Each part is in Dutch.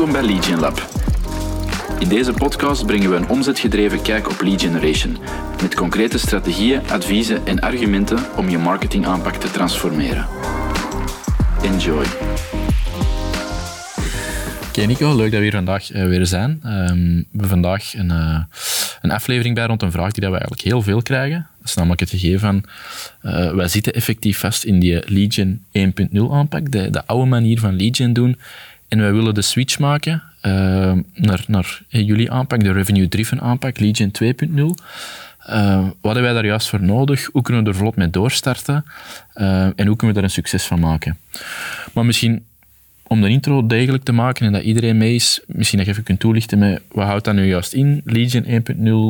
Welkom bij Gen Lab. In deze podcast brengen we een omzetgedreven kijk op lead generation, met concrete strategieën, adviezen en argumenten om je marketingaanpak te transformeren. Enjoy. Oké Nico, leuk dat we hier vandaag uh, weer zijn. Um, we hebben vandaag een, uh, een aflevering bij rond een vraag die dat we eigenlijk heel veel krijgen. Dat is namelijk het gegeven van, uh, wij zitten effectief vast in die Legion 1.0 aanpak, de, de oude manier van Legion doen. En wij willen de switch maken naar, naar jullie aanpak, de revenue-driven aanpak, Legion 2.0. Uh, wat hebben wij daar juist voor nodig? Hoe kunnen we er vlot mee doorstarten? Uh, en hoe kunnen we er een succes van maken? Maar misschien om de intro degelijk te maken en dat iedereen mee is, misschien je even kunt toelichten met wat houdt dat nu juist in, Legion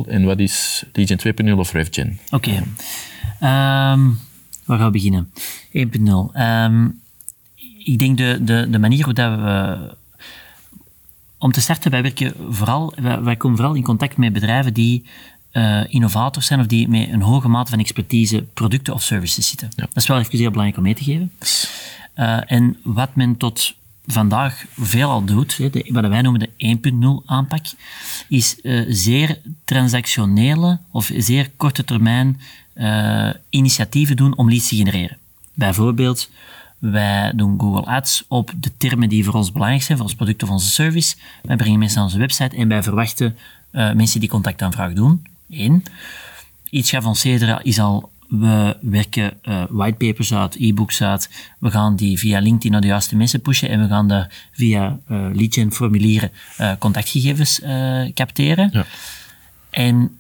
1.0 en wat is Legion 2.0 of RevGen? Oké. Okay. Um, waar gaan we beginnen? 1.0. Um, ik denk de, de, de manier hoe dat we... Om te starten, wij werken vooral, wij, wij komen vooral in contact met bedrijven die uh, innovators zijn of die met een hoge mate van expertise producten of services zitten. Ja. Dat is wel even heel belangrijk om mee te geven. Uh, en wat men tot vandaag veelal doet, de, wat wij noemen de 1.0 aanpak, is uh, zeer transactionele of zeer korte termijn initiatieven doen om leads te genereren. Bijvoorbeeld, wij doen Google Ads op de termen die voor ons belangrijk zijn, voor ons product of onze service. Wij brengen mensen naar onze website en wij verwachten uh, mensen die contactaanvraag doen. Eén. Iets geavanceerder is al we werken uh, whitepapers uit, e-books uit. We gaan die via LinkedIn naar de juiste mensen pushen en we gaan daar via uh, lead formulieren uh, contactgegevens capteren. Ja. En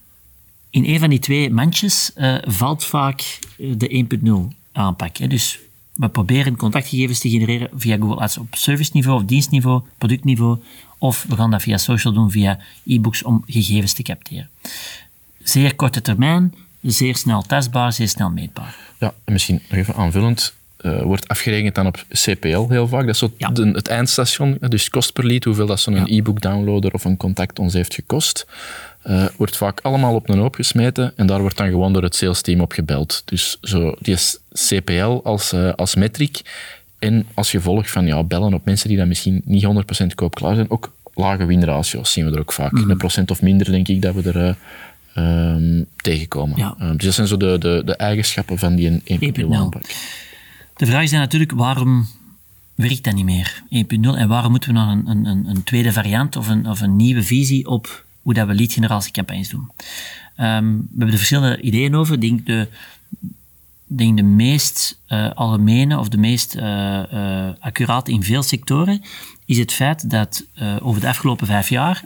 in een van die twee mandjes valt vaak de 1.0 aanpak. Hè. Dus we proberen contactgegevens te genereren via Google Ads op serviceniveau of dienstniveau, productniveau, of we gaan dat via social doen, via e-books om gegevens te capteren. Zeer korte termijn, zeer snel testbaar, zeer snel meetbaar. Ja, en misschien nog even aanvullend. Uh, wordt afgerekend dan op CPL heel vaak. Dat is zo de, het eindstation, dus kost per lead, hoeveel dat zo'n ja. e-book downloader of een contact ons heeft gekost. Uh, wordt vaak allemaal op een hoop gesmeten en daar wordt dan gewoon door het sales team op gebeld. Dus zo, die CPL als, uh, als metric en als gevolg van ja, bellen op mensen die dan misschien niet 100% koopklaar zijn, ook lage winratio's zien we er ook vaak. Mm. Een procent of minder denk ik dat we er um, tegenkomen. Ja. Um, dus dat zijn zo de, de, de eigenschappen van die 1.0 aanpak. De vraag is dan natuurlijk, waarom werkt dat niet meer, 1.0? En waarom moeten we nog een, een, een tweede variant of een, of een nieuwe visie op hoe dat we lead generatiecampagnes doen? Um, we hebben er verschillende ideeën over. Ik denk de, denk de meest uh, algemene of de meest uh, uh, accurate in veel sectoren is het feit dat over de afgelopen vijf jaar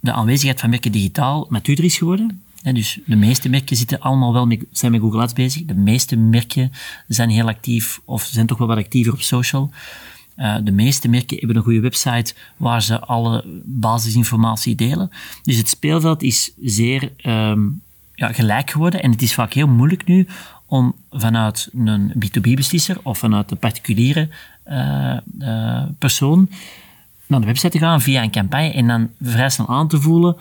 de aanwezigheid van merken digitaal matuurder is geworden. dus de meeste merken zitten allemaal wel met, zijn met Google Ads bezig. De meeste merken zijn heel actief of zijn toch wel wat actiever op social. Uh, de meeste merken hebben een goede website waar ze alle basisinformatie delen. Dus het speelveld is zeer um, ja, gelijk geworden en het is vaak heel moeilijk nu om vanuit een B2B-beslisser of vanuit een particuliere uh, uh, persoon naar de website te gaan via een campagne en dan vrij snel aan te voelen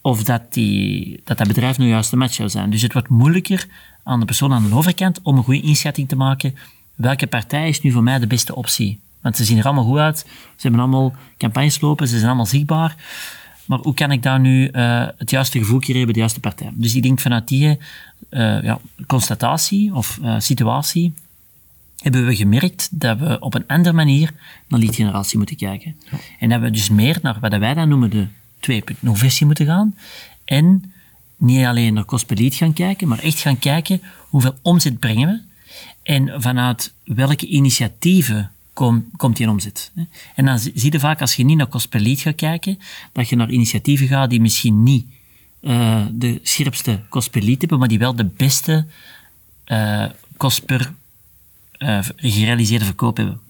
of dat, die, dat, dat bedrijf nu juist een match zou zijn. Dus het wordt moeilijker aan de persoon aan de overkant om een goede inschatting te maken. Welke partij is nu voor mij de beste optie? Want ze zien er allemaal goed uit. Ze hebben allemaal campagnes lopen, ze zijn allemaal zichtbaar. Maar hoe kan ik daar nu uh, het juiste gevoel creëren bij de juiste partij? Dus ik denk vanuit die uh, ja, constatatie of uh, situatie hebben we gemerkt dat we op een andere manier naar lead generatie moeten kijken. Ja. En dat we dus meer naar wat wij dan noemen de 2.0 versie moeten gaan. En niet alleen naar kost per lead gaan kijken, maar echt gaan kijken hoeveel omzet brengen we en vanuit welke initiatieven kom, komt die omzet. En dan zie je vaak, als je niet naar kost per gaat kijken, dat je naar initiatieven gaat die misschien niet uh, de scherpste kost per hebben, maar die wel de beste uh, kost per uh, gerealiseerde verkoop hebben.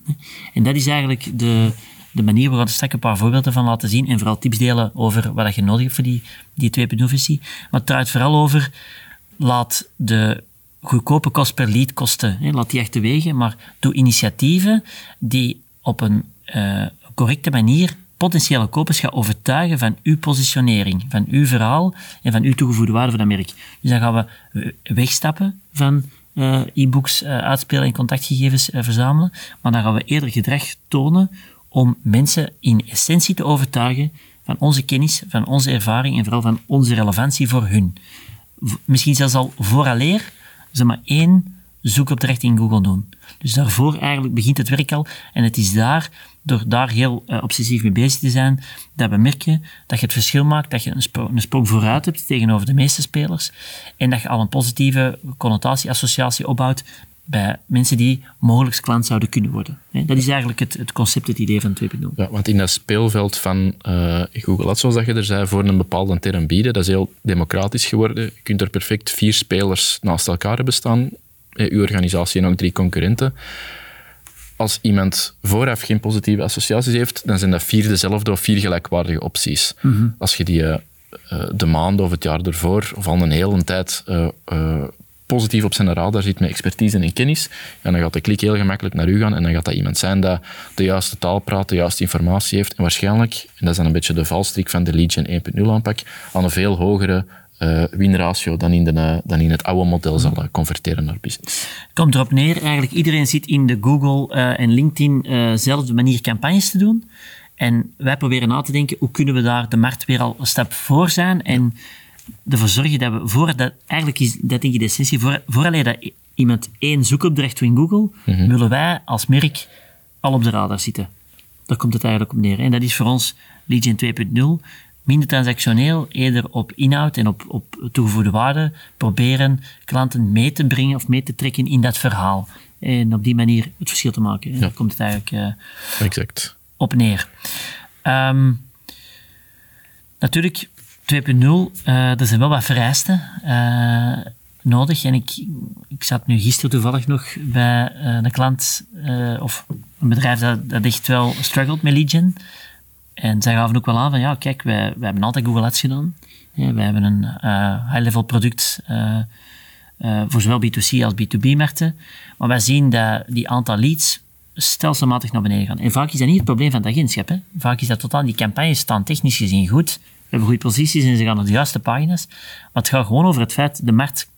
En dat is eigenlijk de, de manier we straks een paar voorbeelden van laten zien en vooral tips delen over wat je nodig hebt voor die, die 2.0-versie. Maar het draait vooral over, laat de goedkope kost per lead kosten, hè, laat die echt wegen, maar doe initiatieven die op een uh, correcte manier potentiële kopers gaan overtuigen van uw positionering, van uw verhaal en van uw toegevoegde waarde voor dat merk. Dus dan gaan we wegstappen van uh, e-books uh, uitspelen en contactgegevens verzamelen. Maar dan gaan we eerder gedrag tonen om mensen in essentie te overtuigen van onze kennis, van onze ervaring en vooral van onze relevantie voor hun. Misschien zelfs al vooraleer ze maar één zoekopdracht in Google doen. Dus daarvoor eigenlijk begint het werk al. En het is daar, door daar heel eh, obsessief mee bezig te zijn, dat we merken dat je het verschil maakt, dat je een, een sprong vooruit hebt tegenover de meeste spelers. En dat je al een positieve connotatie, associatie opbouwt bij mensen die mogelijk klant zouden kunnen worden. Dat is eigenlijk het, het concept, het idee van 2.0. Ja, want in dat speelveld van eh, Google Ads, zoals dat je er zei, voor een bepaalde term bieden, dat is heel democratisch geworden. Je kunt er perfect vier spelers naast elkaar hebben staan, eh, uw organisatie en ook drie concurrenten. Als iemand vooraf geen positieve associaties heeft, dan zijn dat vier dezelfde of vier gelijkwaardige opties. Als je die eh, de maanden of het jaar ervoor, of al een hele tijd positief op zijn radar zit met expertise en kennis, ja, dan gaat de klik heel gemakkelijk naar u gaan en dan gaat dat iemand zijn dat de juiste taal praat, de juiste informatie heeft en waarschijnlijk, en dat is dan een beetje de valstrik van de gen 1.0 aanpak, aan een veel hogere eh, winratio dan in, de, dan in het oude model zal eh, converteren naar business. komt erop neer, eigenlijk iedereen zit in de Google eh, en LinkedIn zelfde manier campagnes te doen. En wij proberen na te denken, hoe kunnen we daar de markt weer al een stap voor zijn en ervoor zorgen dat we, voor dat, eigenlijk is dat ik de essentie, voor, voor alleen dat iemand één zoekopdracht doet in Google, willen wij als merk al op de radar zitten. Daar komt het eigenlijk op neer. En dat is voor ons Legion 2.0. Minder transactioneel, eerder op inhoud en op, op toegevoegde waarde. Proberen klanten mee te brengen of mee te trekken in dat verhaal. En op die manier het verschil te maken. En Daar komt het eigenlijk Exact. op neer. Ehm, natuurlijk, 2.0, eh er zijn wel wat vereisten eh, nodig. En ik, ik zat nu gisteren toevallig nog bij eh, een klant, of een bedrijf dat, echt wel struggelt met Legion. En zij gaven ook wel aan van, ja, kijk, wij, hebben altijd Google Ads gedaan. Ja, wij hebben een high-level product voor zowel B2C als B2B-markten. Maar wij zien dat die aantal leads stelselmatig naar beneden gaan. En vaak is dat niet het probleem van het agentschap. Hè. Vaak is dat totaal, die campagnes staan technisch gezien goed. Hebben goede posities en ze gaan naar de juiste pagina's. Maar het gaat gewoon over het feit, de markt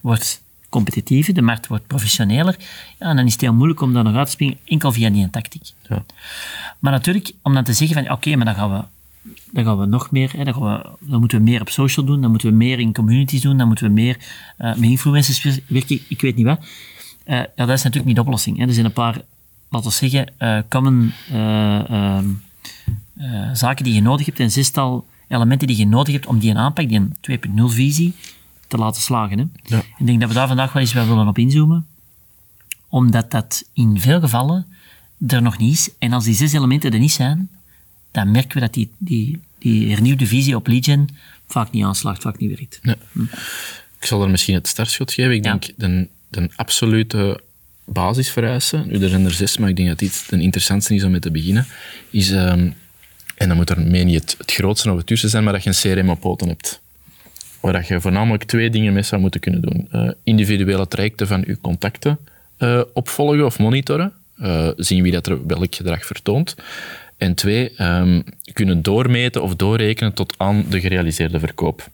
wordt competitiever, de markt wordt professioneler. Ja, en dan is het heel moeilijk om daar nog uit te springen, enkel via die tactiek. Ja. Maar natuurlijk, om dan te zeggen van, oké, maar dan gaan we dan gaan we nog meer, hè, dan, gaan we, dan moeten we meer op social doen, dan moeten we meer in communities doen, dan moeten we meer eh, met influencers wer- werken, ik weet niet wat. Eh, ja, dat is natuurlijk niet de oplossing. Hè. Er zijn een paar, laten we zeggen, eh common eh, ehm, eh, zaken die je nodig hebt, een zestal elementen die je nodig hebt om die een aanpak, die een 2.0-visie, te laten slagen. Hè. Ja. Ik denk dat we daar vandaag wel eens wel willen op inzoomen, omdat dat in veel gevallen er nog niet is. En als die zes elementen er niet zijn, dan merken we dat die, die, die hernieuwde visie op Legion vaak niet aanslaagt, vaak niet werkt. Ik zal er misschien het startschot geven. Ik Ja. denk de, de absolute basisvereisen, nu er zijn er zes, maar ik denk dat dit de interessantste is om mee te beginnen, is, ehm, dan moet er mee niet het, het grootste tussen zijn, maar dat je een CRM op poten hebt. Waar je voornamelijk twee dingen mee zou moeten kunnen doen. Eh, individuele trajecten van je contacten eh, opvolgen of monitoren. Eh, zien wie dat er welk gedrag vertoont. En twee, ehm, kunnen doormeten of doorrekenen tot aan de gerealiseerde verkoop.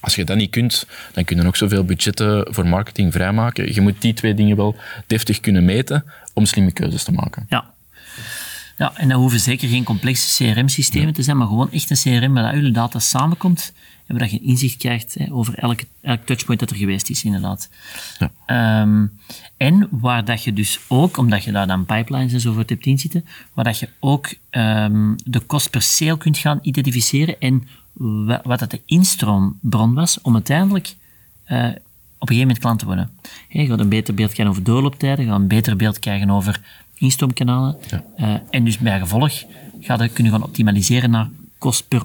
Als je dat niet kunt, dan kun je ook zoveel budgetten voor marketing vrijmaken. Je moet die twee dingen wel deftig kunnen meten om slimme keuzes te maken. Ja. Ja, en dat hoeven zeker geen complexe CRM-systemen te zijn, maar gewoon echt een CRM waar al je data samenkomt en waar je inzicht krijgt hè, over elke, elk touchpoint dat er geweest is, inderdaad. Ja. Ehm, en waar dat je dus ook, omdat je daar dan pipelines en zo voor hebt inzitten, waar dat je ook ehm, de kost per sale kunt gaan identificeren en wa- wat dat de instroombron was om uiteindelijk eh, op een gegeven moment klant te worden. Je gaat een beter beeld krijgen over doorlooptijden, je gaat een beter beeld krijgen over instroomkanalen. Eh, en dus bij gevolg ga je kunnen gaan optimaliseren naar kost per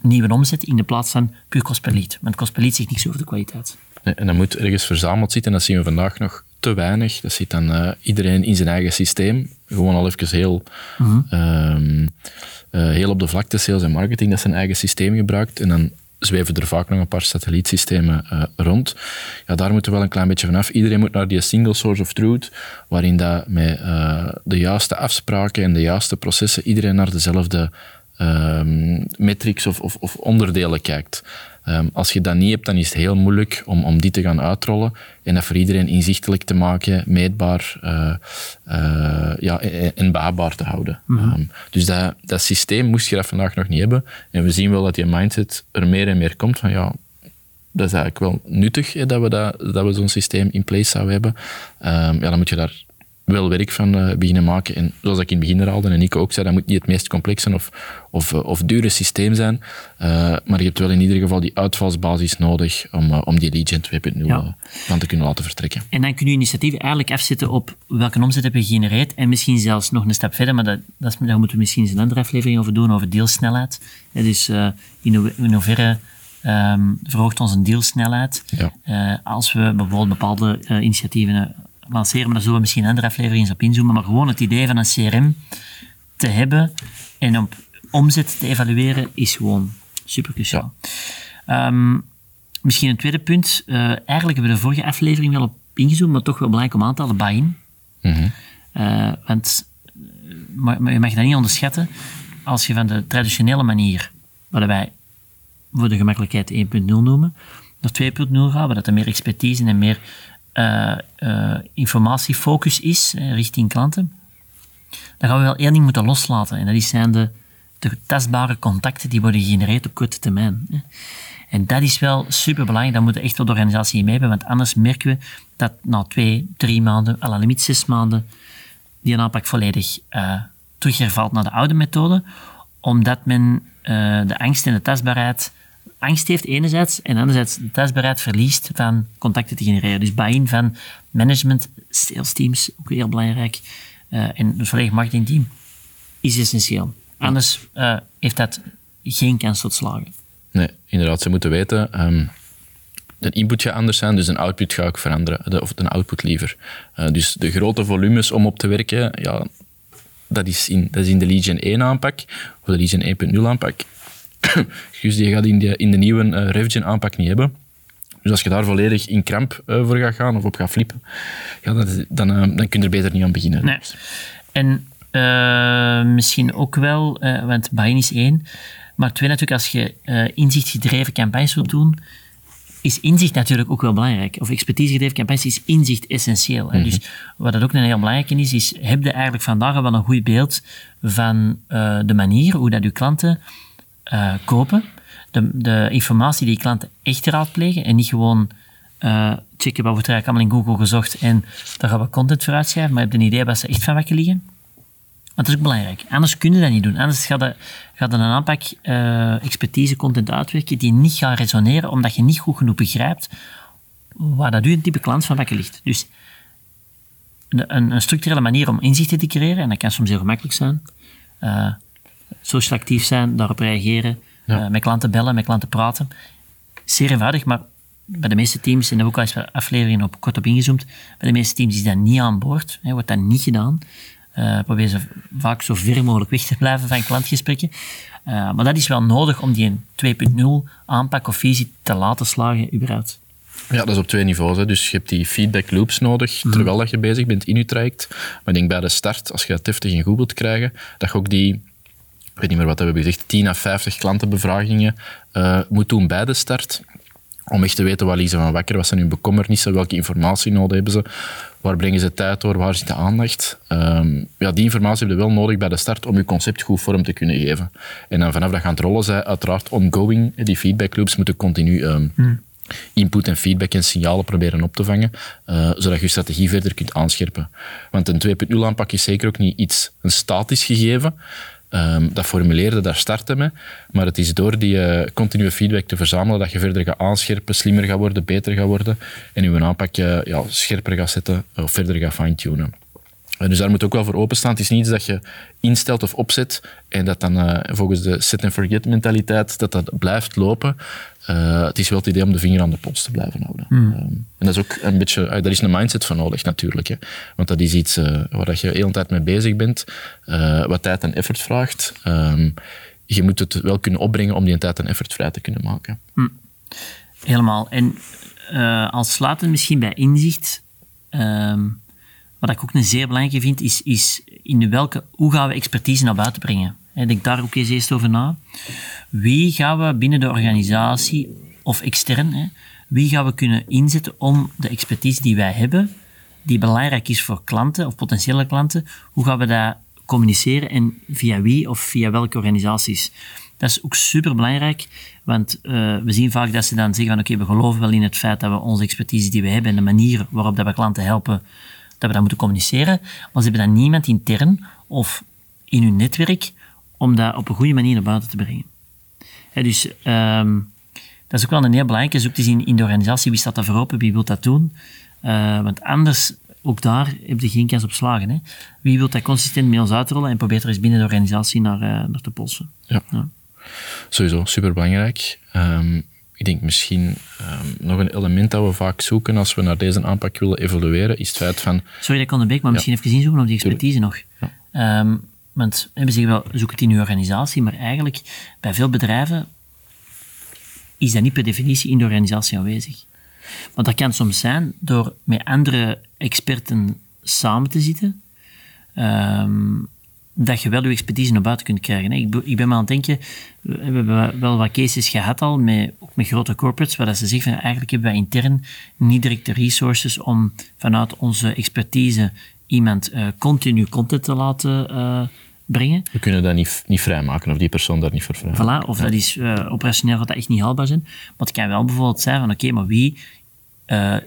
nieuwe omzet in de plaats van puur kost per lead. Want kost per lead zegt niks over de kwaliteit. Nee, En dat moet ergens verzameld zitten. En dat zien we vandaag nog te weinig. Dat zit dan eh, iedereen in zijn eigen systeem. Gewoon al even heel, ehm, eh, heel op de vlakte, sales en marketing, dat zijn eigen systeem gebruikt. En dan zweven er vaak nog een paar satellietsystemen eh, rond. Ja, daar moeten we wel een klein beetje vanaf. Iedereen moet naar die single source of truth, waarin dat met eh, de juiste afspraken en de juiste processen iedereen naar dezelfde ehm, metrics of, of, of onderdelen kijkt. Ehm, als je dat niet hebt, dan is het heel moeilijk om, om die te gaan uitrollen en dat voor iedereen inzichtelijk te maken, meetbaar uh, uh, ja, en, behapbaar te houden. Mhm. Ehm, dus dat, dat systeem moest je dat vandaag nog niet hebben. En we zien wel dat die mindset er meer en meer komt van ja, dat is eigenlijk wel nuttig hè, dat we, dat, dat we zo'n systeem in place zouden hebben. Um, ja, dan moet je daar wel werk van uh, beginnen maken. En zoals ik in het begin er en ik ook zei, dat moet niet het meest complexe of, of, uh, of dure systeem zijn. Uh, maar je hebt wel in ieder geval die uitvalsbasis nodig om, om die Legion 2.0 ja. van te kunnen laten vertrekken. En dan kun je initiatieven eigenlijk afzetten op welke omzet heb je gegenereerd en misschien zelfs nog een stap verder, maar dat, dat daar moeten we misschien eens een andere aflevering over doen, over deelsnelheid. Ja, dus in, in hoeverre um, verhoogt onze deelsnelheid ja. als we bijvoorbeeld bepaalde initiatieven lanceren, maar daar zullen we misschien een andere aflevering eens op inzoomen, maar gewoon het idee van een CRM te hebben en op omzet te evalueren is gewoon super cruciaal. Ehm, misschien een tweede punt. Uh, eigenlijk hebben we de vorige aflevering wel op ingezoomd, maar toch wel belangrijk om aan te halen, buy-in. Mm uh, want maar, je mag dat niet onderschatten. Als je van de traditionele manier, wat wij voor de gemakkelijkheid 1.0 noemen, naar 2.0 gaat, waar dat er meer expertise en meer informatiefocus is richting klanten, dan gaan we wel één ding moeten loslaten. En dat zijn de, de tastbare contacten die worden gegenereerd op korte termijn. En dat is wel super belangrijk. Dat moet echt wel de organisatie mee hebben, want anders merken we dat na twee, drie maanden, à la limiet zes maanden, die aanpak volledig uh, terughervalt naar de oude methode, omdat men de angst en de tastbaarheid angst heeft enerzijds en anderzijds de testbaarheid verliest van contacten te genereren. Dus buy-in van management, sales teams, ook heel belangrijk, uh, en het volledig marketingteam is essentieel. Anders uh, heeft dat geen kans tot slagen. Nee, inderdaad. Ze moeten weten, um, de input gaat anders zijn, dus een output ga ik veranderen. De, of een output liever. Uh, dus de grote volumes om op te werken, ja, dat is in, dat is in de Legion 1 aanpak, of de Legion 1.0 aanpak. dus die gaat in de, in de nieuwe uh, RevGen aanpak niet hebben. Dus als je daar volledig in kramp uh, voor gaat gaan of op gaat flippen, ja, dat, dan, uh, dan kun je er beter niet aan beginnen. Nee. En misschien ook wel, want buy is één, maar twee natuurlijk, als je inzichtgedreven campagnes wilt doen, is inzicht natuurlijk ook wel belangrijk. Of expertisegedreven campagnes is inzicht essentieel. Mm Dus wat dat ook een heel belangrijke is, is heb je eigenlijk vandaag wel een goed beeld van de manier hoe dat je klanten uh, kopen. De, de, informatie die klanten echt raadplegen en niet gewoon uh, checken wat wordt er eigenlijk allemaal in Google gezocht en daar gaan we content voor uitschrijven, maar je hebt een idee wat ze echt van wakker liggen. Dat is ook belangrijk. Anders kun je dat niet doen. Anders gaat er, gaat er een aanpak uh, expertise content uitwerken die niet gaat resoneren omdat je niet goed genoeg begrijpt waar dat u type klant van wakker ligt. Dus een, een, structurele manier om inzichten te creëren, en dat kan soms heel gemakkelijk zijn, social actief zijn, daarop reageren, eh, met klanten bellen, met klanten praten. Zeer eenvoudig, maar bij de meeste teams, en daar heb ik al eens afleveringen op, kort op ingezoomd, bij de meeste teams is dat niet aan boord, hè, wordt dat niet gedaan. Uh, probeer ze vaak zo ver mogelijk weg te blijven van klantgesprekken. Uh, maar dat is wel nodig om die 2.0 aanpak of visie te laten slagen, überhaupt. Ja, dat is op twee niveaus. Hè. Dus je hebt die feedback loops nodig mhm. terwijl dat je bezig bent in je traject. Maar ik denk bij de start, als je dat deftig in Google krijgen, dat je ook die ik weet niet meer wat hebben we gezegd, 10 à 50 klantenbevragingen uh, moet doen bij de start. Om echt te weten waar liggen ze van wakker, wat zijn hun bekommernissen, welke informatie nodig hebben ze, waar brengen ze tijd door, waar zit de aandacht. Um, ja, die informatie heb je wel nodig bij de start om je concept goed vorm te kunnen geven. En dan vanaf dat gaan het rollen, zij uiteraard ongoing. Die feedback loops moeten continu um, input en feedback en signalen proberen op te vangen, uh, zodat je je strategie verder kunt aanscherpen. Want een 2.0 aanpak is zeker ook niet iets, een statisch gegeven. Um, dat formuleerde, daar starten mee. Maar het is door die uh, continue feedback te verzamelen dat je verder gaat aanscherpen, slimmer gaat worden, beter gaat worden en je aanpak uh, ja, scherper gaat zetten of verder gaat fine-tunen. dus daar moet ook wel voor openstaan. Het is niet iets dat je instelt of opzet en dat dan uh, volgens de set-and-forget mentaliteit dat dat blijft lopen. Uh, het is wel het idee om de vinger aan de pols te blijven houden. Mm. Um, en dat is ook een beetje, uh, daar is een mindset van nodig natuurlijk. Hè. Want dat is iets uh, waar je de hele tijd mee bezig bent, wat tijd en effort vraagt. Um, je moet het wel kunnen opbrengen om die tijd en effort vrij te kunnen maken. Mm. Helemaal. En als sluitend misschien bij inzicht, um, wat ik ook een zeer belangrijke vind, is, is in welke, hoe gaan we expertise naar buiten brengen? Ik denk daar ook eens eerst over na. Wie gaan we binnen de organisatie of extern, hè, wie gaan we kunnen inzetten om de expertise die wij hebben, die belangrijk is voor klanten of potentiële klanten, hoe gaan we dat communiceren en via wie of via welke organisaties? Dat is ook super belangrijk, want uh, we zien vaak dat ze dan zeggen van oké, we geloven wel in het feit dat we onze expertise die we hebben en de manier waarop dat we klanten helpen, dat we dat moeten communiceren, maar ze hebben dan niemand intern of in hun netwerk om dat op een goede manier naar buiten te brengen. dus um, dat is ook wel een heel belangrijke, zoek te zien in de organisatie, wie staat daar voor open, wie wil dat doen. Uh, want anders, ook daar heb je geen kans op slagen. Hè. Wie wil dat consistent met ons uitrollen en probeert er eens binnen de organisatie naar, uh, naar te polsen. Ja. ja. Sowieso, superbelangrijk. Um, ik denk misschien um, nog een element dat we vaak zoeken als we naar deze aanpak willen evolueren, is het feit van... Sorry dat ik onderbreek, maar misschien even inzoeken op die expertise nog. Ja. Um, want we zeggen wel, zoek het in uw organisatie, maar eigenlijk bij veel bedrijven is dat niet per definitie in de organisatie aanwezig. Want dat kan soms zijn door met andere experten samen te zitten, um, dat je wel je expertise naar buiten kunt krijgen. Ik, ik ben maar aan het denken, we hebben wel wat cases gehad al, met, ook met grote corporates, waar ze zeggen van eigenlijk hebben wij intern niet direct de resources om vanuit onze expertise iemand uh, continu content te laten uh, brengen. We kunnen dat niet, niet vrijmaken, of die persoon daar niet voor vrijmaken. Voilà, of dat is uh, operationeel dat echt niet haalbaar zijn. Maar het kan wel bijvoorbeeld zijn van, oké, okay, maar wie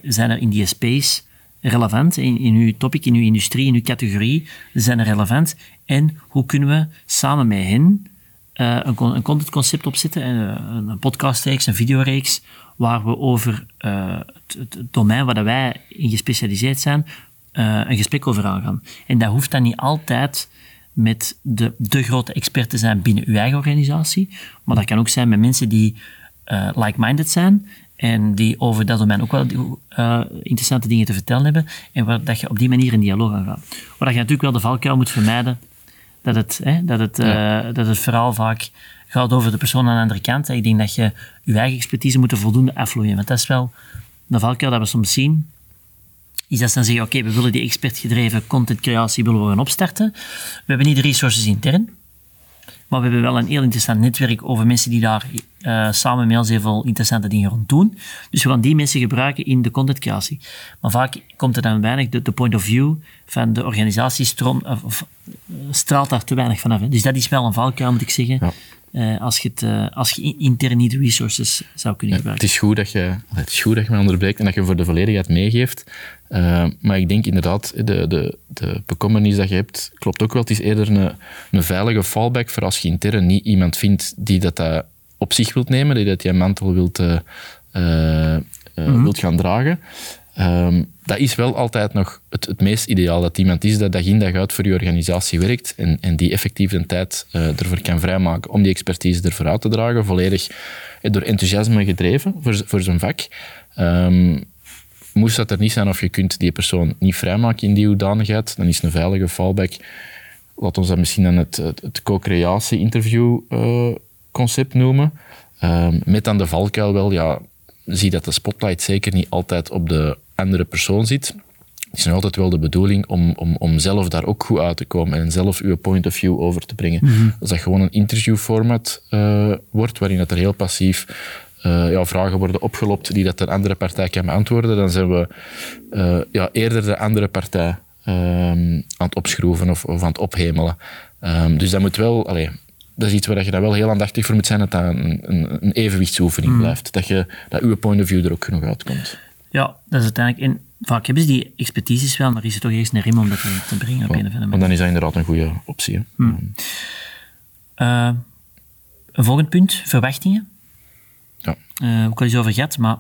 zijn er in die space relevant in, in uw topic, in uw industrie, in uw categorie, zijn er relevant en hoe kunnen we samen met hen een, een contentconcept opzetten, een, een podcastreeks, een videoreeks, waar we over het, het, domein waar wij in gespecialiseerd zijn, uh, een gesprek over aangaan. En dat hoeft dan niet altijd met de, de grote expert te zijn binnen uw eigen organisatie, maar dat kan ook zijn met mensen die like-minded zijn en die over dat domein ook wel uh, interessante dingen te vertellen hebben en waar dat je op die manier in dialoog aan gaat. Waar je natuurlijk wel de valkuil moet vermijden dat het, hè, dat het, ja. dat het verhaal vaak gaat over de persoon aan de andere kant. Ik denk dat je je eigen expertise moet voldoende afvloeien. Want dat is wel de valkuil dat we soms zien. Is dat dan zeggen, oké, we willen die expertgedreven contentcreatie willen we gaan opstarten. We hebben niet de resources intern. Maar we hebben wel een heel interessant netwerk over mensen die daar uh, samen met heel veel interessante dingen rond doen. Dus we gaan die mensen gebruiken in de contentcreatie. Maar vaak komt er dan weinig de, point of view van de organisatie stroom, of, of, straalt daar te weinig vanaf. Hè. Dus dat is wel een valkuil, moet ik zeggen. Ja. Uh, als, je het, uh, als je intern niet de resources zou kunnen ja, gebruiken. Het is, goed dat je, het is goed dat je me onderbreekt en dat je voor de volledigheid meegeeft. Uh, maar ik denk inderdaad, de, de, de bekommernis dat je hebt, klopt ook wel. Het is eerder een, een veilige fallback voor als je intern niet iemand vindt die dat, dat op zich wilt nemen, die dat je mantel wilt, mm -hmm. wilt gaan dragen. Um, dat is wel altijd nog het, het meest ideaal, dat iemand is dat dag in dag uit voor je organisatie werkt en, en die effectief de tijd uh, ervoor kan vrijmaken om die expertise ervoor uit te dragen, volledig door enthousiasme gedreven voor, voor zijn vak. Um, moest dat er niet zijn of je kunt die persoon niet vrijmaken in die hoedanigheid, dan is een veilige fallback, laat ons dat misschien dan het, het, het co-creatie-interview uh, concept noemen, um, met dan de valkuil wel, ja, zie dat de spotlight zeker niet altijd op de andere persoon zit. Het is nog altijd wel de bedoeling om, om, om zelf daar ook goed uit te komen en zelf uw point of view over te brengen. Mm -hmm. Als dat gewoon een interviewformat uh, wordt, waarin dat er heel passief uh, ja, vragen worden opgelopt die dat de andere partij kan beantwoorden, dan zijn we uh, ja, eerder de andere partij um, aan het opschroeven of, of aan het ophemelen. Um, dus dat moet wel... Allee, dat is iets waar je daar wel heel aandachtig voor moet zijn, dat dat een, een, een evenwichtsoefening mm. blijft. Dat, je, dat uw point of view er ook genoeg uitkomt. Ja, dat is uiteindelijk... En vaak hebben ze die expertises wel, maar is er toch eerst een riem om dat te, brengen op een of andere manier. dan is dat inderdaad een goede optie. Mm. Uh, een volgend punt, verwachtingen. Ja. Uh, ook al eens over gehad, maar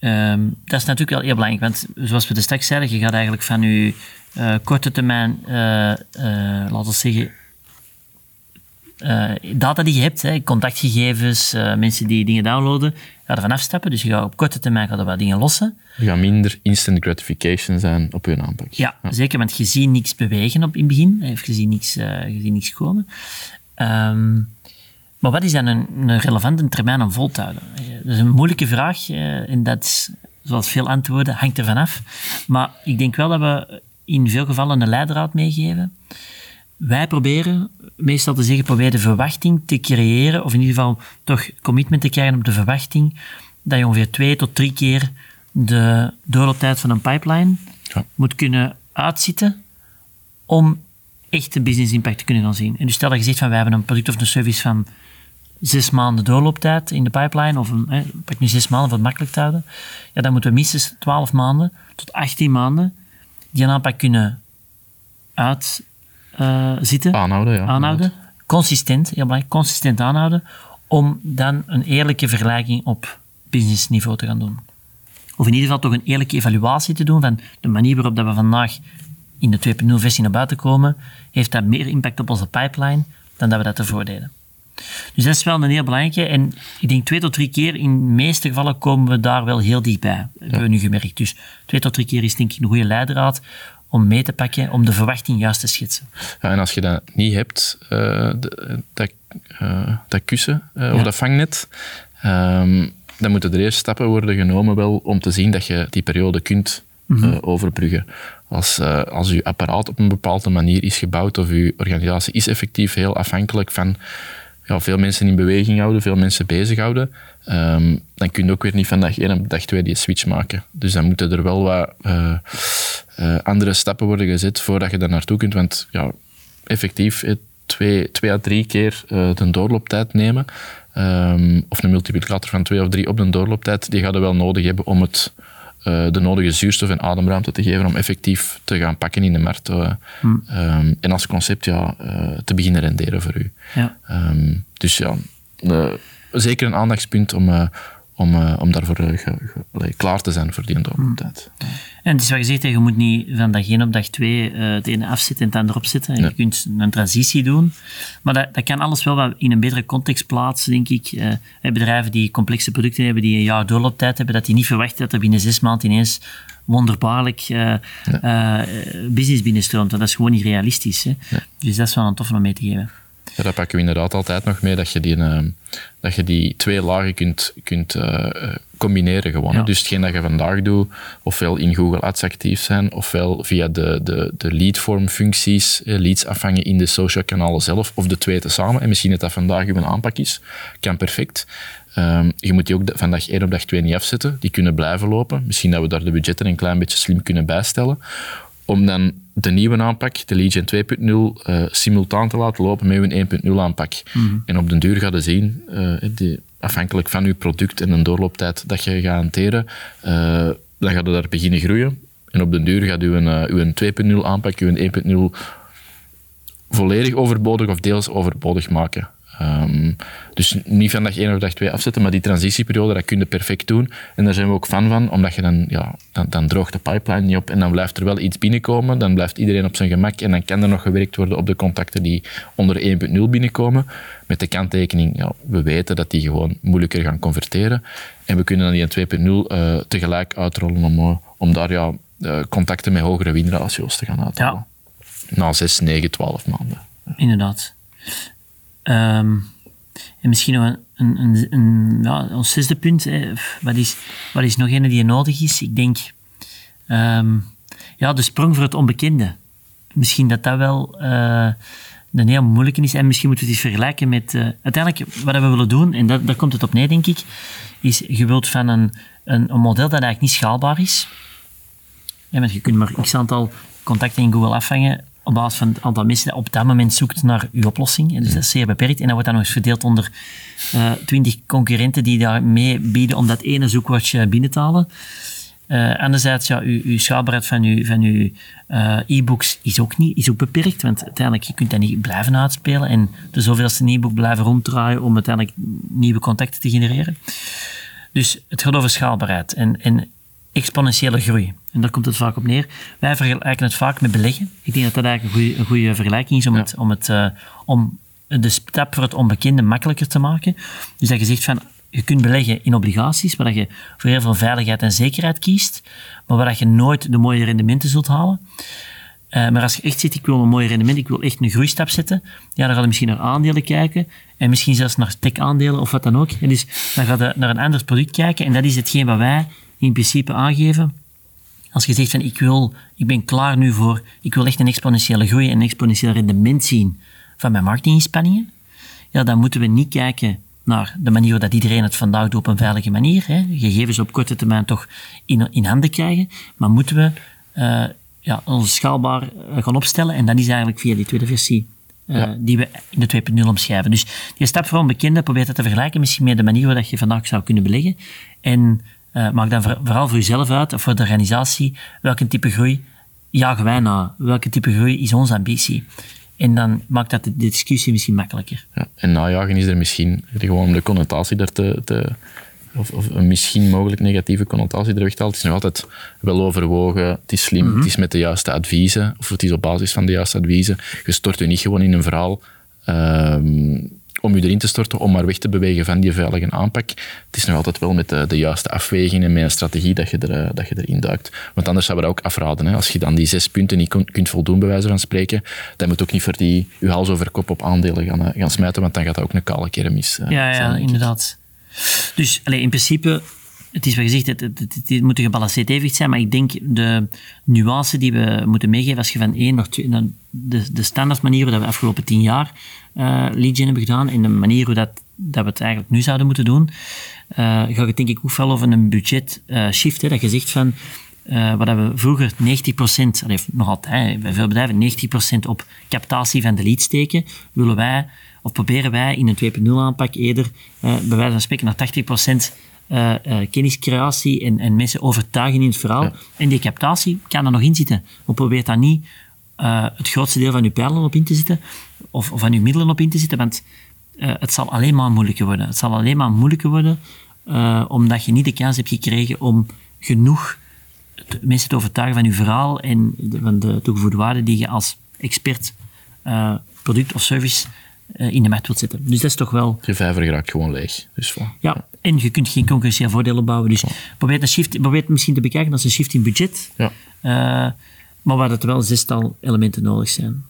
um, dat is natuurlijk wel heel belangrijk, want zoals we de straks zeiden, je gaat eigenlijk van je uh, korte termijn, laten we zeggen, uh, data die je hebt, hè, contactgegevens, uh, mensen die dingen downloaden, ga er van afstappen. Dus je gaat op korte termijn gaat er wat dingen lossen. Er gaat minder instant gratification zijn op je aanpak. Ja, ja, zeker, want je ziet niks bewegen op in het begin. Je ziet niks, uh, je ziet niks komen. Um, maar wat is dan een, een relevante termijn om vol te houden? Dat is een moeilijke vraag en dat is, zoals veel antwoorden, hangt er vanaf. Maar ik denk wel dat we in veel gevallen een leidraad meegeven. Wij proberen meestal te zeggen, probeer de verwachting te creëren, of in ieder geval toch commitment te krijgen op de verwachting dat je ongeveer twee tot drie keer de doorlooptijd van een pipeline Ja. moet kunnen uitzitten om echt de business impact te kunnen gaan zien. En dus stel dat je zegt van wij hebben een product of een service van zes maanden doorlooptijd in de pipeline, of een, hè, pak nu zes maanden voor het makkelijk te houden, ja, dan moeten we minstens 12 maanden tot 18 maanden die aanpak kunnen uitzitten Aanhouden, ja. aanhouden. Consistent, heel belangrijk, consistent aanhouden. Om dan een eerlijke vergelijking op businessniveau te gaan doen. Of in ieder geval toch een eerlijke evaluatie te doen van de manier waarop dat we vandaag in de 2.0 versie naar buiten komen, heeft dat meer impact op onze pipeline dan dat we dat ervoor deden. Dus dat is wel een heel belangrijke. En ik denk twee tot drie keer, in de meeste gevallen komen we daar wel heel dichtbij. Hebben we nu gemerkt. Dus twee tot drie keer is denk ik een goede leidraad om mee te pakken, om de verwachting juist te schetsen. Ja, en als je dat niet hebt, eh, dat, eh, dat kussen eh, Ja. of dat vangnet, ehm, dan moeten er eerst stappen worden genomen wel om te zien dat je die periode kunt eh, overbruggen. Als, als je apparaat op een bepaalde manier is gebouwd of je organisatie is effectief heel afhankelijk van ja, veel mensen in beweging houden, veel mensen bezighouden, ehm, dan kun je ook weer niet van dag één op dag twee die switch maken. Dus dan moeten er wel wat eh, andere stappen worden gezet voordat je daar naartoe kunt. Want ja, effectief eh, twee, twee à drie keer eh, de doorlooptijd nemen, ehm, of een multiplicator van twee of drie op de doorlooptijd, die gaat je wel nodig hebben om het, de nodige zuurstof en ademruimte te geven om effectief te gaan pakken in de markt. eh. Ehm, en als concept ja, te beginnen renderen voor u. Ja. Ehm, dus ja, zeker een aandachtspunt om, om, eh, om daarvoor eh, ge- ge- allee, klaar te zijn voor die doorlooptijd. En het is wat je zegt, je moet niet van dag 1 op dag 2 eh, het ene afzetten en het andere opzetten. Je kunt een transitie doen. Maar dat, dat kan alles wel wat in een betere context plaatsen, denk ik. Eh, bedrijven die complexe producten hebben, die een jaar doorlooptijd hebben, dat die niet verwachten dat er binnen zes maanden ineens wonderbaarlijk eh, eh, business binnenstroomt. Want dat is gewoon niet realistisch. Hè. Dus dat is wel een toffe om mee te geven. Ja, daar pakken we inderdaad altijd nog mee dat je die, eh, dat je die twee lagen kunt, kunt eh, combineren gewoon. Ja. Dus hetgeen dat je vandaag doet, ofwel in Google Ads actief zijn, ofwel via de, de, de leadform functies, eh, leads afvangen in de social kanalen zelf, of de twee tezamen. En misschien dat dat vandaag uw aanpak is, kan perfect. Ehm, je moet die ook van dag 1 op dag 2 niet afzetten. Die kunnen blijven lopen. Misschien dat we daar de budgetten een klein beetje slim kunnen bijstellen. Om dan de nieuwe aanpak, de Legion 2.0, eh, simultaan te laten lopen met uw 1.0 aanpak. En op den duur ga je zien, eh, die, afhankelijk van je product en de doorlooptijd dat je gaat hanteren, eh, dan gaat je daar beginnen groeien. En op den duur gaat uw, eh, uw 2.0 aanpak, uw 1.0 volledig overbodig of deels overbodig maken. Ehm, dus niet van dag 1 of dag 2 afzetten, maar die transitieperiode, dat kun je perfect doen. En daar zijn we ook fan van, omdat je dan, ja, dan, dan droogt de pipeline niet op en dan blijft er wel iets binnenkomen. Dan blijft iedereen op zijn gemak en dan kan er nog gewerkt worden op de contacten die onder 1.0 binnenkomen. Met de kanttekening, ja, we weten dat die gewoon moeilijker gaan converteren. En we kunnen dan die 2.0 eh, tegelijk uitrollen om, eh, om daar ja, eh, contacten met hogere winratio's te gaan uithalen. Na 6, 9, 12 maanden. Inderdaad. Ehm, en misschien nog een, een, een, een- ja, zesde punt. Wat, is, wat is nog een die nodig is? Ik denk, ehm, ja, de sprong voor het onbekende. Misschien dat dat wel eh, een heel moeilijke is. En misschien moeten we het eens vergelijken met... eh, uiteindelijk, wat we willen doen, en dat, daar komt het op neer, denk ik, is je wilt van een, een, een model dat eigenlijk niet schaalbaar is. Ja, want je kunt maar x aantal contacten in Google afvangen op basis van het aantal mensen dat op dat moment zoekt naar uw oplossing. En Dus dat is zeer beperkt. En dat wordt dan nog eens verdeeld onder twintig concurrenten die daar mee bieden om dat ene zoekwoordje binnen te halen. Eh, anderzijds, ja, uw, uw schaalbaarheid van uw, van uw eh, e-books is ook, niet, is ook beperkt, want uiteindelijk je kunt dat niet blijven uitspelen en de zoveelste e-book blijven ronddraaien om uiteindelijk nieuwe contacten te genereren. Dus het gaat over schaalbaarheid en, en exponentiële groei. En daar komt het vaak op neer. Wij vergelijken het vaak met beleggen. Ik denk dat dat eigenlijk een goede, een goede vergelijking is om, het, om, het, eh, om de stap voor het onbekende makkelijker te maken. Dus dat je zegt van, je kunt beleggen in obligaties, waar dat je voor heel veel veiligheid en zekerheid kiest, maar waar dat je nooit de mooie rendementen zult halen. Uh, maar als je echt zit, ik wil een mooi rendement, ik wil echt een groeistap zetten, ja, dan ga je misschien naar aandelen kijken en misschien zelfs naar tech-aandelen of wat dan ook. En dus dan ga je naar een ander product kijken en dat is hetgeen wat wij in principe aangeven. Als je zegt van ik wil, ik ben klaar nu voor, ik wil echt een exponentiële groei en een exponentieel rendement zien van mijn marketinginspanningen, ja, dan moeten we niet kijken naar de manier dat iedereen het vandaag doet op een veilige manier. Hè. Gegevens op korte termijn toch in, in handen krijgen. Maar moeten we uh, ja, onze schaalbaar uh, gaan opstellen. En dat is eigenlijk via die tweede versie uh, ja. die we in de 2.0 omschrijven. Dus die stap voor onbekende probeert dat te vergelijken misschien met de manier waarop je vandaag zou kunnen beleggen. En maak dan vooral voor jezelf uit, of voor de organisatie, welke type groei jagen wij na? Welke type groei is onze ambitie? En dan maakt dat de discussie misschien makkelijker. Ja, en najagen is er misschien gewoon om de connotatie daar te, te of, of, een misschien mogelijk negatieve connotatie er weghaalt. Het is nog altijd wel overwogen, het is slim, het is met de juiste adviezen, of het is op basis van de juiste adviezen. Je stort je niet gewoon in een verhaal um, om je erin te storten, om maar weg te bewegen van die veilige aanpak. Het is nog altijd wel met de, de juiste afweging en met een strategie dat je, er, dat je erin duikt. Want anders zou we dat ook afraden. Hè. Als je dan die zes punten niet kunt voldoen, bij wijze van spreken, dan moet ook niet voor die je hals over kop op aandelen gaan, gaan smijten, want dan gaat dat ook een kale keer mis. ja, ja inderdaad. Dus allez, in principe, het is wel gezegd, het, het, het, moet een gebalanceerd evenwicht zijn, maar ik denk de nuance die we moeten meegeven als je van één naar twee, de, de standaard manier dat we de afgelopen tien jaar uh, lead hebben gedaan en de manier hoe dat, dat we het eigenlijk nu zouden moeten doen, uh, gaat het denk ik ook veel over een budget uh, shift, hè, dat je zegt van uh, waar we vroeger 90%, allee, nog altijd, bij veel bedrijven 90% op captatie van de lead steken, willen wij of proberen wij in een 2.0 aanpak eerder, uh, bij wijze van spreken, naar 80% uh, uh, kenniscreatie en, en mensen overtuigen in het verhaal. En die captatie kan er nog in zitten. We proberen daar niet uh, het grootste deel van uw pijlen op in te zitten, of, of van uw middelen op in te zitten, want het zal alleen maar moeilijker worden. Het zal alleen maar moeilijker worden, omdat je niet de kans hebt gekregen om genoeg te, mensen te overtuigen van uw verhaal en de, van de toegevoegde waarde die je als expert product of service in de markt wilt zetten. Dus dat is toch wel... Je vijver raakt gewoon leeg. Dus ja, ja, en je kunt geen concurrentieel voordeel opbouwen. Dus probeer, een shift, probeer het misschien te bekijken als een shift in budget. Ja. Uh, maar waar het wel zestal elementen nodig zijn.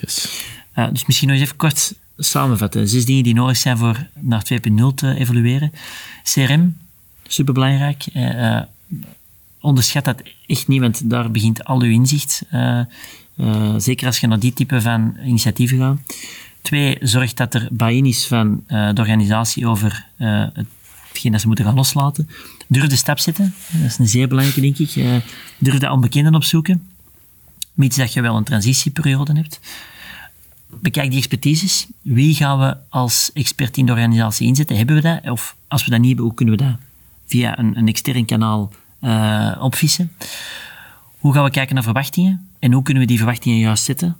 Yes. Uh, dus misschien nog eens even kort samenvatten. Zes dingen die nodig zijn voor naar 2.0 te evolueren. CRM, superbelangrijk. Uh, onderschat dat echt niet, want daar begint al uw inzicht. zeker als je naar die type van initiatieven gaat. Twee, zorg dat er buy-in is van uh, de organisatie over uh, hetgeen dat ze moeten gaan loslaten. Durf de stap zetten. Dat is een zeer belangrijke, denk ik. Uh, durf de onbekenden opzoeken. Mits dat je wel een transitieperiode hebt. Bekijk die expertises. Wie gaan we als expert in de organisatie inzetten? Hebben we dat? Of als we dat niet hebben, hoe kunnen we dat via een, een extern kanaal opvissen? Hoe gaan we kijken naar verwachtingen? En hoe kunnen we die verwachtingen juist zetten?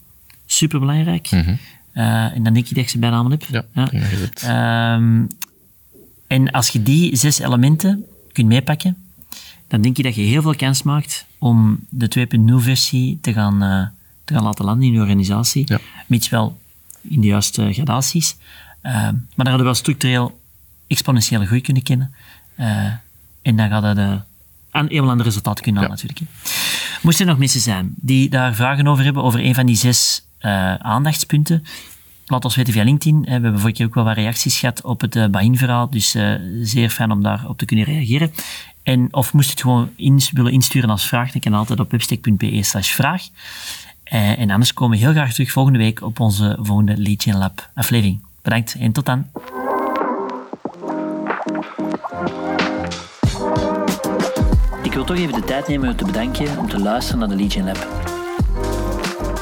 Superbelangrijk. Mm en dan denk je dat je ze bijna allemaal hebt. Ja, ja. Um, en als je die zes elementen kunt meepakken, dan denk je dat je heel veel kans maakt om de 2.0-versie te, gaan, uh, te gaan laten landen in je organisatie. Ja. Mits wel in de juiste gradaties. Uh, maar dan hadden we wel structureel exponentiële groei kunnen kennen. Uh, en dan gaat dat aan een ander resultaat kunnen halen, ja. natuurlijk. Moesten er nog mensen zijn die daar vragen over hebben, over een van die zes uh, aandachtspunten. Laat ons weten via LinkedIn. We hebben vorige keer ook wel wat reacties gehad op het uh, Bain-verhaal, dus uh, zeer fijn om daarop te kunnen reageren. En, of moest je het gewoon willen insturen als vraag, dan kan altijd op webstack.be slash vraag. En anders komen we heel graag terug volgende week op onze volgende Gen Lab aflevering. Bedankt en tot dan. Ik wil toch even de tijd nemen om te bedanken om te luisteren naar de Gen Lab.